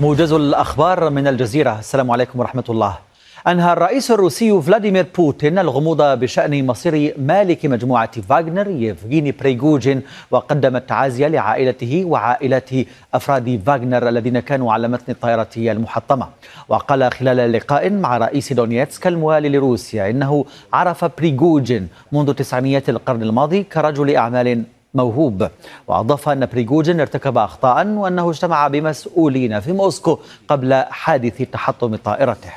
موجز الأخبار من الجزيرة. السلام عليكم ورحمة الله. أنهى الرئيس الروسي فلاديمير بوتين الغموض بشأن مصير مالك مجموعة فاغنر يفغيني بريغوجين وقدم التعازي لعائلته وعائلات أفراد فاغنر الذين كانوا على متن الطائرة المحطمة. وقال خلال لقاء مع رئيس دونيتسك الموالي لروسيا إنه عرف بريغوجين منذ تسعينيات القرن الماضي كرجل أعمال موهوب. وأضاف أن بريغوجين ارتكب أخطاء وأنه اجتمع بمسؤولين في موسكو قبل حادث تحطم طائرته.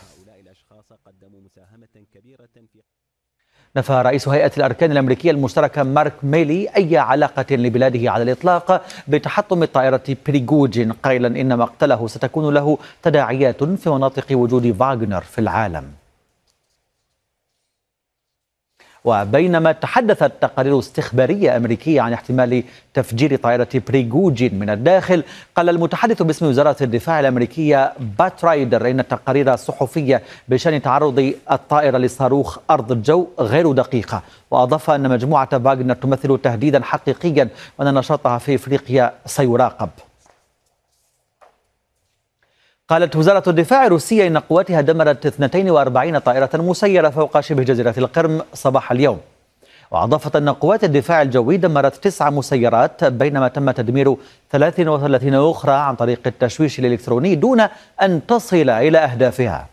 نفى رئيس هيئة الأركان الأمريكية المشتركة مارك ميلي أي علاقة لبلاده على الإطلاق بتحطم طائرة بريغوجين قائلا إن مقتله ستكون له تداعيات في مناطق وجود فاغنر في العالم. وبينما تحدثت تقارير استخبارية أمريكية عن احتمال تفجير طائرة بريغوجين من الداخل قال المتحدث باسم وزارة الدفاع الأمريكية بات رايدر إن التقارير الصحفية بشأن تعرض الطائرة لصاروخ أرض الجو غير دقيقة. وأضاف أن مجموعة باغنر تمثل تهديدا حقيقيا وأن نشاطها في إفريقيا سيراقب. قالت وزارة الدفاع الروسية إن قواتها دمرت 42 طائرة مسيرة فوق شبه جزيرة القرم صباح اليوم. وأضافت أن قوات الدفاع الجوي دمرت تسع مسيرات بينما تم تدمير 33 أخرى عن طريق التشويش الإلكتروني دون أن تصل إلى أهدافها.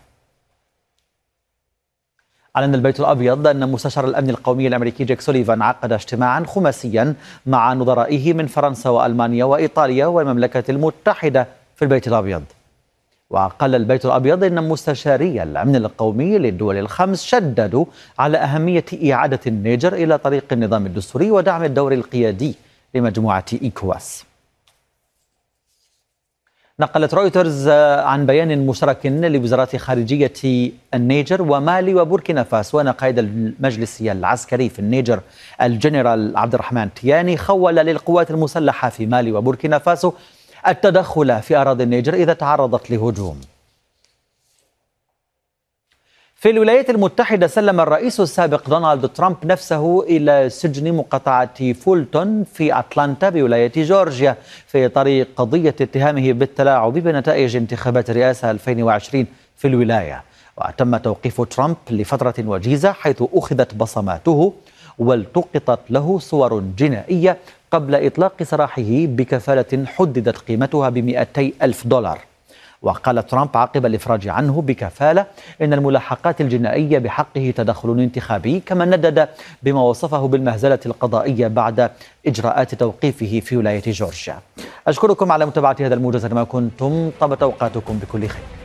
أعلن البيت الأبيض أن مستشار الأمن القومي الأمريكي جيك سوليفان عقد اجتماعا خماسيا مع نظرائه من فرنسا وألمانيا وإيطاليا والمملكة المتحدة في البيت الأبيض. وقال البيت الأبيض إن مستشاري الأمن القومي للدول الخمس شددوا على أهمية إعادة النيجر إلى طريق النظام الدستوري ودعم الدور القيادي لمجموعة إيكواس. نقلت رويترز عن بيان مشترك لوزارات خارجية النيجر ومالي وبوركينا فاسو أن قائد المجلس العسكري في النيجر الجنرال عبد الرحمن تياني خول للقوات المسلحة في مالي وبوركينا فاسو التدخل في أراضي النيجر إذا تعرضت لهجوم. في الولايات المتحدة سلم الرئيس السابق دونالد ترامب نفسه إلى سجن مقاطعة فولتون في أتلانتا بولاية جورجيا في إطار قضية اتهامه بالتلاعب بنتائج انتخابات الرئاسة 2020 في الولاية. وتم توقيف ترامب لفترة وجيزة حيث أخذت بصماته والتقطت له صور جنائية قبل إطلاق سراحه بكفالة حددت قيمتها ب ألف دولار. وقال ترامب عقب الإفراج عنه بكفالة إن الملاحقات الجنائية بحقه تدخل انتخابي كما ندد بما وصفه بالمهزلة القضائية بعد إجراءات توقيفه في ولاية جورجيا. أشكركم على متابعة هذا الموجز ما كنتم. طبت أوقاتكم بكل خير.